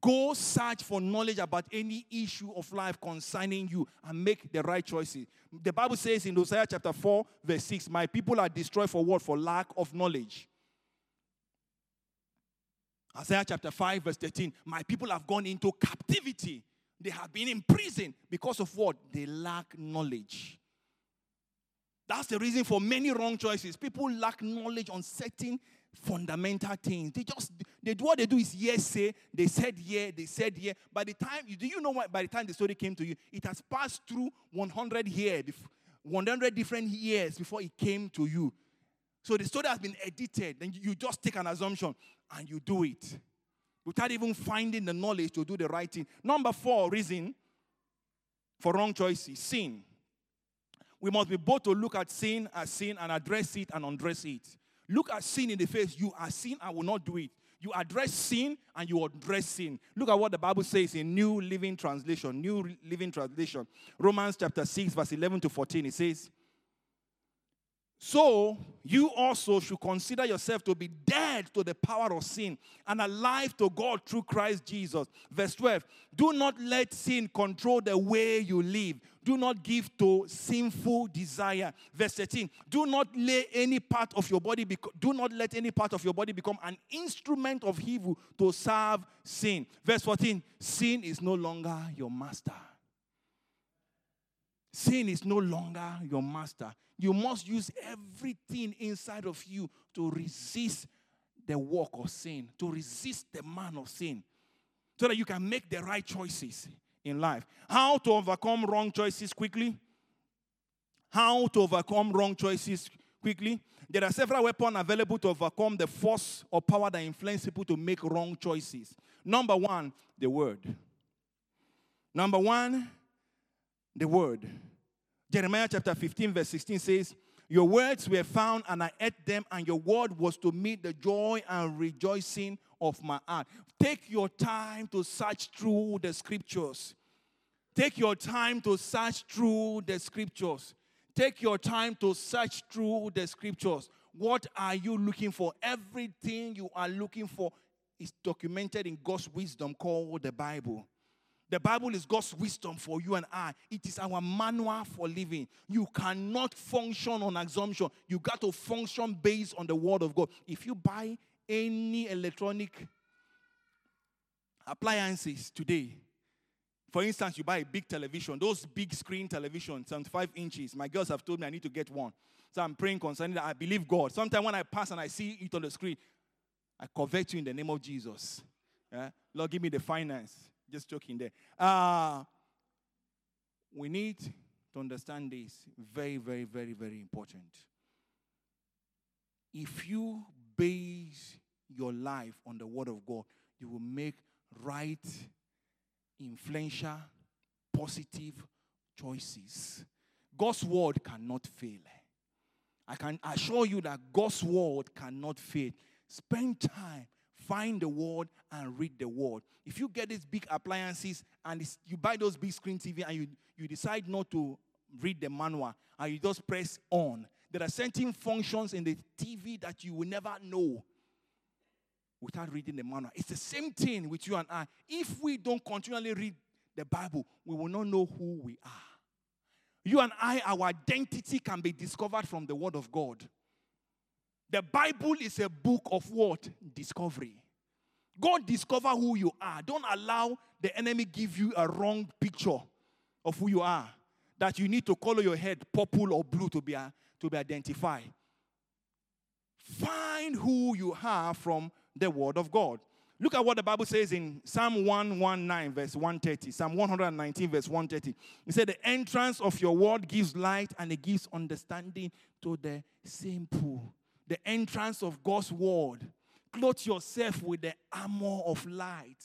Go search for knowledge about any issue of life concerning you and make the right choices. The Bible says in Hosea chapter 4, verse 6, My people are destroyed for what? For lack of knowledge. Isaiah chapter 5, verse 13, My people have gone into captivity. They have been in prison because of what? They lack knowledge. That's the reason for many wrong choices. People lack knowledge on certain fundamental things. They just they do what they do is yes say. They said yeah, they said yeah. By the time do you know what? By the time the story came to you, it has passed through 100 years, 100 different years before it came to you. So the story has been edited. Then you just take an assumption and you do it without even finding the knowledge to do the right thing. Number four reason for wrong choices: sin. We must be both to look at sin as sin and address it and undress it. Look at sin in the face. You are sin, I will not do it. You address sin and you address sin. Look at what the Bible says in New Living Translation. New Living Translation. Romans chapter 6, verse 11 to 14. It says, So you also should consider yourself to be dead to the power of sin and alive to God through Christ Jesus. Verse 12 Do not let sin control the way you live. Do not give to sinful desire. Verse 13 Do not lay any part of your body, bec- do not let any part of your body become an instrument of evil to serve sin. Verse 14 Sin is no longer your master. Sin is no longer your master. You must use everything inside of you to resist the work of sin, to resist the man of sin, so that you can make the right choices in life. How to overcome wrong choices quickly? How to overcome wrong choices quickly? There are several weapons available to overcome the force or power that influence people to make wrong choices. Number one, the word. Number one, the word. Jeremiah chapter 15, verse 16 says, Your words were found, and I ate them, and your word was to me the joy and rejoicing of my heart. Take your time to search through the scriptures. Take your time to search through the scriptures. Take your time to search through the scriptures. What are you looking for? Everything you are looking for is documented in God's wisdom called the Bible. The Bible is God's wisdom for you and I. It is our manual for living. You cannot function on assumption. You got to function based on the word of God. If you buy any electronic appliances today, for instance, you buy a big television, those big screen televisions, 75 inches. My girls have told me I need to get one. So I'm praying concerning that. I believe God. Sometimes when I pass and I see it on the screen, I covet you in the name of Jesus. Yeah? Lord, give me the finance. Just joking there. Uh, we need to understand this. Very, very, very, very important. If you base your life on the Word of God, you will make right, influential, positive choices. God's Word cannot fail. I can assure you that God's Word cannot fail. Spend time, find the Word, and read the Word. If you get these big appliances and you buy those big screen TV and you, you decide not to read the manual and you just press on, there are certain functions in the TV that you will never know without reading the manual. It's the same thing with you and I. If we don't continually read the Bible, we will not know who we are. You and I, our identity can be discovered from the Word of God. The Bible is a book of what? Discovery. God discover who you are. Don't allow the enemy give you a wrong picture of who you are. That you need to color your head purple or blue to be, uh, to be identified. Find who you are from the Word of God. Look at what the Bible says in Psalm 119, verse 130. Psalm 119, verse 130. It said, The entrance of your word gives light and it gives understanding to the simple. The entrance of God's word. Clothe yourself with the armor of light.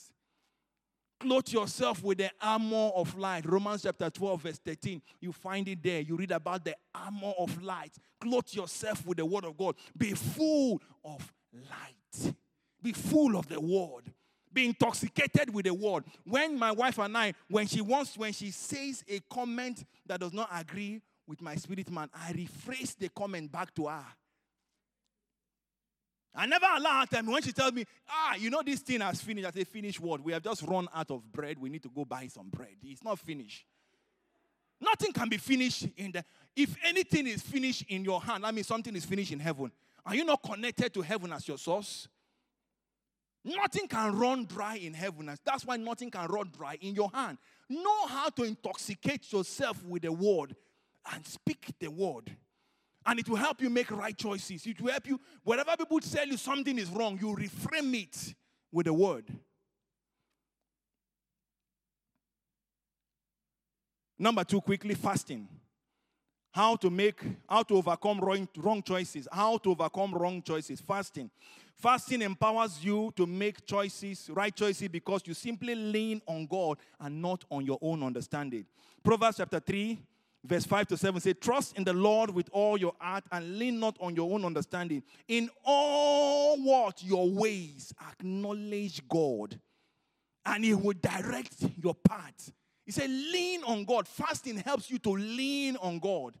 Clothe yourself with the armor of light. Romans chapter 12, verse 13. You find it there. You read about the armor of light. Clothe yourself with the word of God. Be full of light. Be full of the word. Be intoxicated with the word. When my wife and I, when she wants, when she says a comment that does not agree with my spirit man, I rephrase the comment back to her. I never allow her to tell me when she tells me, ah, you know, this thing has finished. I say, finish what? We have just run out of bread. We need to go buy some bread. It's not finished. Nothing can be finished in the. If anything is finished in your hand, that means something is finished in heaven. Are you not connected to heaven as your source? Nothing can run dry in heaven. That's why nothing can run dry in your hand. Know how to intoxicate yourself with the word and speak the word. And it will help you make right choices. It will help you, wherever people tell you something is wrong, you reframe it with the word. Number two, quickly fasting. How to make, how to overcome wrong, wrong choices. How to overcome wrong choices. Fasting. Fasting empowers you to make choices, right choices, because you simply lean on God and not on your own understanding. Proverbs chapter 3, verse 5 to 7 say, Trust in the Lord with all your heart and lean not on your own understanding. In all what your ways acknowledge God, and He will direct your path. He said, Lean on God. Fasting helps you to lean on God.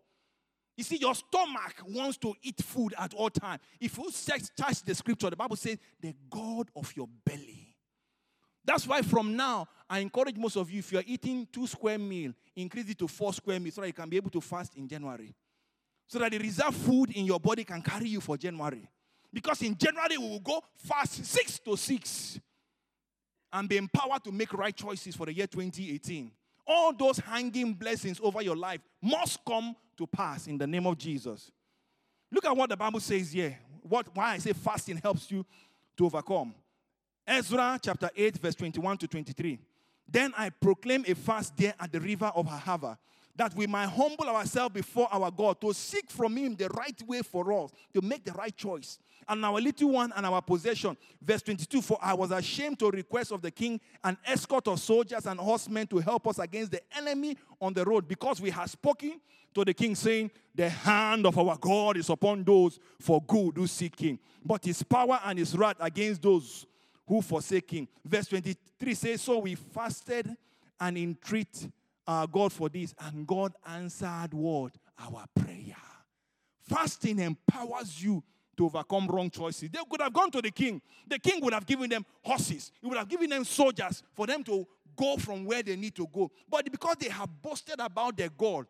You see, your stomach wants to eat food at all time. If you touch the scripture, the Bible says, the God of your belly. That's why from now, I encourage most of you, if you're eating two square meal, increase it to four square meals so that you can be able to fast in January. So that the reserve food in your body can carry you for January. Because in January, we will go fast six to six and be empowered to make right choices for the year 2018. All those hanging blessings over your life must come to pass in the name of Jesus. Look at what the Bible says here. What, why I say fasting helps you to overcome. Ezra chapter 8, verse 21 to 23. Then I proclaim a fast there at the river of Ahava, that we might humble ourselves before our God to seek from Him the right way for us, to make the right choice. And our little one and our possession. Verse 22 For I was ashamed to request of the king an escort of soldiers and horsemen to help us against the enemy on the road, because we had spoken to the king, saying, The hand of our God is upon those for good who seek Him, but His power and His wrath against those who forsake him. Verse 23 says, So we fasted and entreat uh, God for this, and God answered what? Our prayer. Fasting empowers you to overcome wrong choices. They could have gone to the king. The king would have given them horses, he would have given them soldiers for them to go from where they need to go. But because they have boasted about their God,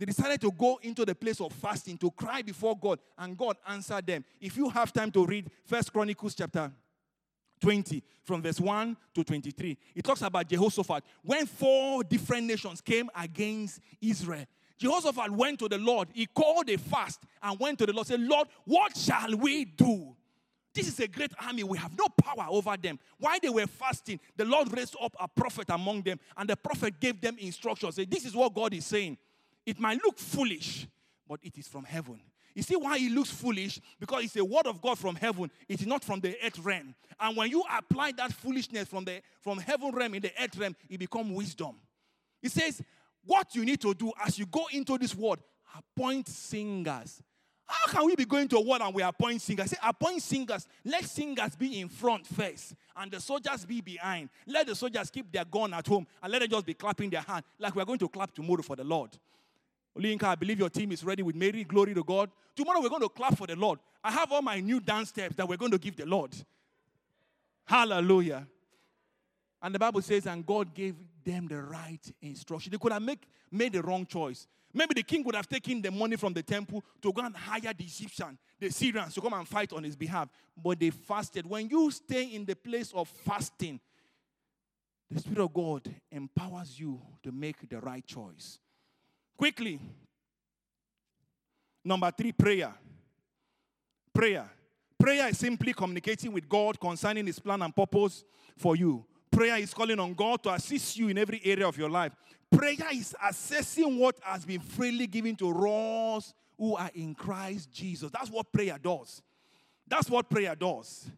they decided to go into the place of fasting to cry before God, and God answered them. If you have time to read First Chronicles chapter 20, from verse 1 to 23, it talks about Jehoshaphat. When four different nations came against Israel, Jehoshaphat went to the Lord. He called a fast and went to the Lord, said, Lord, what shall we do? This is a great army. We have no power over them. While they were fasting, the Lord raised up a prophet among them, and the prophet gave them instructions. Say, This is what God is saying. It might look foolish, but it is from heaven. You see why it looks foolish? Because it's a word of God from heaven. It is not from the earth realm. And when you apply that foolishness from the from heaven realm in the earth realm, it becomes wisdom. It says, what you need to do as you go into this world, appoint singers. How can we be going to a war and we appoint singers? Say, appoint singers. Let singers be in front first and the soldiers be behind. Let the soldiers keep their gun at home and let them just be clapping their hand like we're going to clap tomorrow for the Lord. Olinka, I believe your team is ready with Mary. Glory to God. Tomorrow we're going to clap for the Lord. I have all my new dance steps that we're going to give the Lord. Hallelujah. And the Bible says, and God gave them the right instruction. They could have make, made the wrong choice. Maybe the king would have taken the money from the temple to go and hire the Egyptian, the Syrians, to come and fight on his behalf. But they fasted. When you stay in the place of fasting, the Spirit of God empowers you to make the right choice. Quickly. Number three, prayer. Prayer. Prayer is simply communicating with God concerning His plan and purpose for you. Prayer is calling on God to assist you in every area of your life. Prayer is assessing what has been freely given to us who are in Christ Jesus. That's what prayer does. That's what prayer does.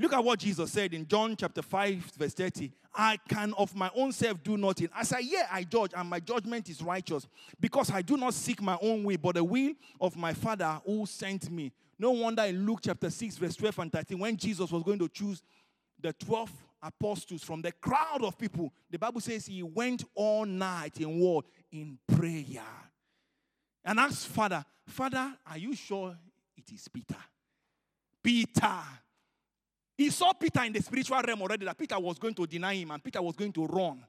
Look at what Jesus said in John chapter 5, verse 30. I can of my own self do nothing. As I hear, I judge, and my judgment is righteous, because I do not seek my own way, but the will of my Father who sent me. No wonder in Luke chapter 6, verse 12 and 13, when Jesus was going to choose the 12 apostles from the crowd of people, the Bible says he went all night in what? In prayer. And asked Father, Father, are you sure it is Peter? Peter. He saw Peter in the spiritual realm already that Peter was going to deny him and Peter was going to run.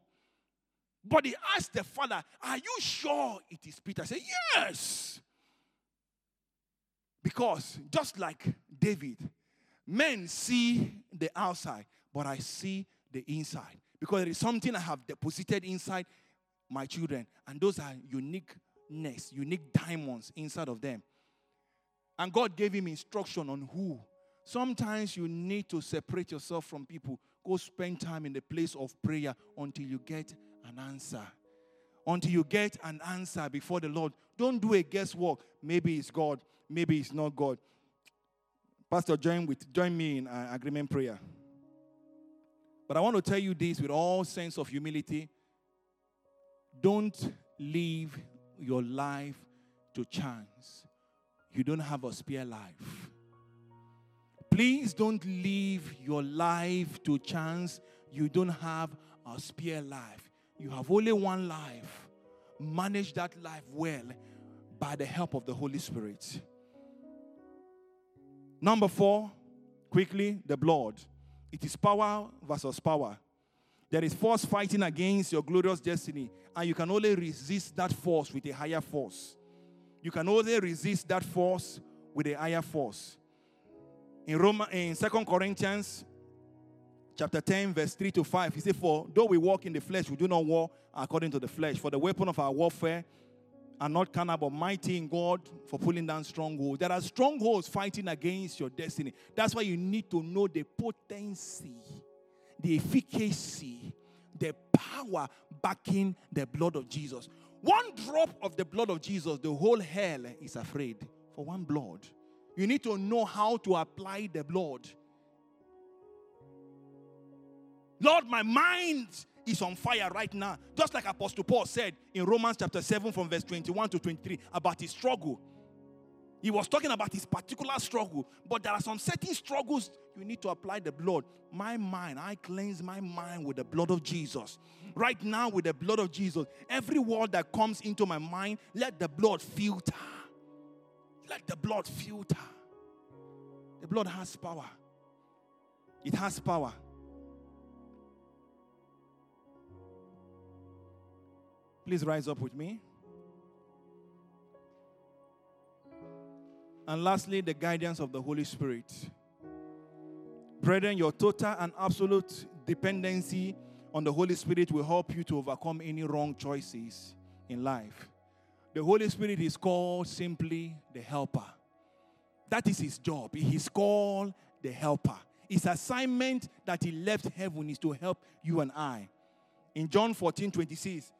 But he asked the father, Are you sure it is Peter? I said, Yes. Because just like David, men see the outside, but I see the inside. Because there is something I have deposited inside my children, and those are uniqueness, unique diamonds inside of them. And God gave him instruction on who. Sometimes you need to separate yourself from people. Go spend time in the place of prayer until you get an answer. Until you get an answer before the Lord. Don't do a guesswork. Maybe it's God, maybe it's not God. Pastor, join with join me in uh, agreement prayer. But I want to tell you this with all sense of humility. Don't leave your life to chance. You don't have a spare life. Please don't leave your life to chance. You don't have a spare life. You have only one life. Manage that life well by the help of the Holy Spirit. Number four, quickly, the blood. It is power versus power. There is force fighting against your glorious destiny, and you can only resist that force with a higher force. You can only resist that force with a higher force. In Roma, in Second Corinthians chapter 10, verse 3 to 5, he said, For though we walk in the flesh, we do not war according to the flesh. For the weapon of our warfare are not carnal, but mighty in God for pulling down strongholds. There are strongholds fighting against your destiny. That's why you need to know the potency, the efficacy, the power backing the blood of Jesus. One drop of the blood of Jesus, the whole hell is afraid for one blood. You need to know how to apply the blood. Lord, my mind is on fire right now. Just like Apostle Paul said in Romans chapter 7 from verse 21 to 23 about his struggle. He was talking about his particular struggle, but there are some certain struggles you need to apply the blood. My mind, I cleanse my mind with the blood of Jesus. Right now, with the blood of Jesus, every word that comes into my mind, let the blood filter. Let the blood filter. The blood has power. It has power. Please rise up with me. And lastly, the guidance of the Holy Spirit. Brethren, your total and absolute dependency on the Holy Spirit will help you to overcome any wrong choices in life. The Holy Spirit is called simply the helper. That is his job. He is called the helper. His assignment that he left heaven is to help you and I. In John 14 26,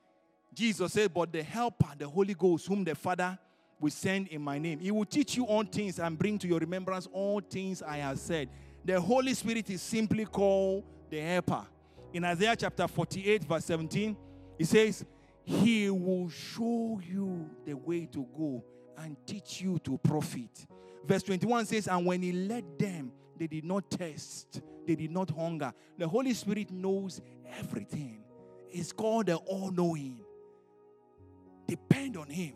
Jesus said, But the helper, the Holy Ghost, whom the Father will send in my name, he will teach you all things and bring to your remembrance all things I have said. The Holy Spirit is simply called the helper. In Isaiah chapter 48, verse 17, he says, He will show you the way to go and teach you to profit. Verse 21 says, And when he led them, they did not test, they did not hunger. The Holy Spirit knows everything. It's called the all knowing. Depend on Him.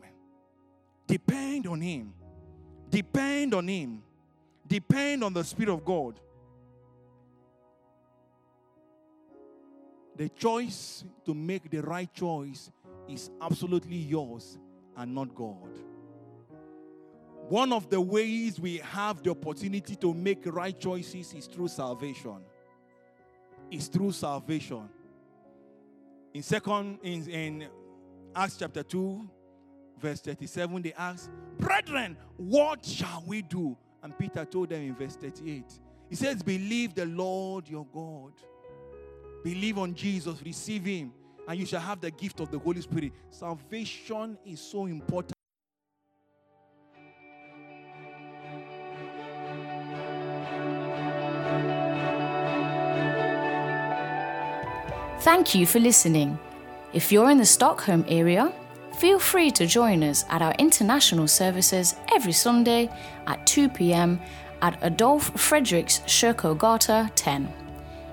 Depend on Him. Depend on Him. Depend on the Spirit of God. The choice to make the right choice is absolutely yours and not God. One of the ways we have the opportunity to make right choices is through salvation. Is through salvation. In second in, in Acts chapter 2, verse 37, they asked, Brethren, what shall we do? And Peter told them in verse 38. He says, Believe the Lord your God. Believe on Jesus, receive him, and you shall have the gift of the Holy Spirit. Salvation is so important. Thank you for listening. If you're in the Stockholm area, feel free to join us at our international services every Sunday at 2 pm at Adolf Fredriks Kyrkogata 10.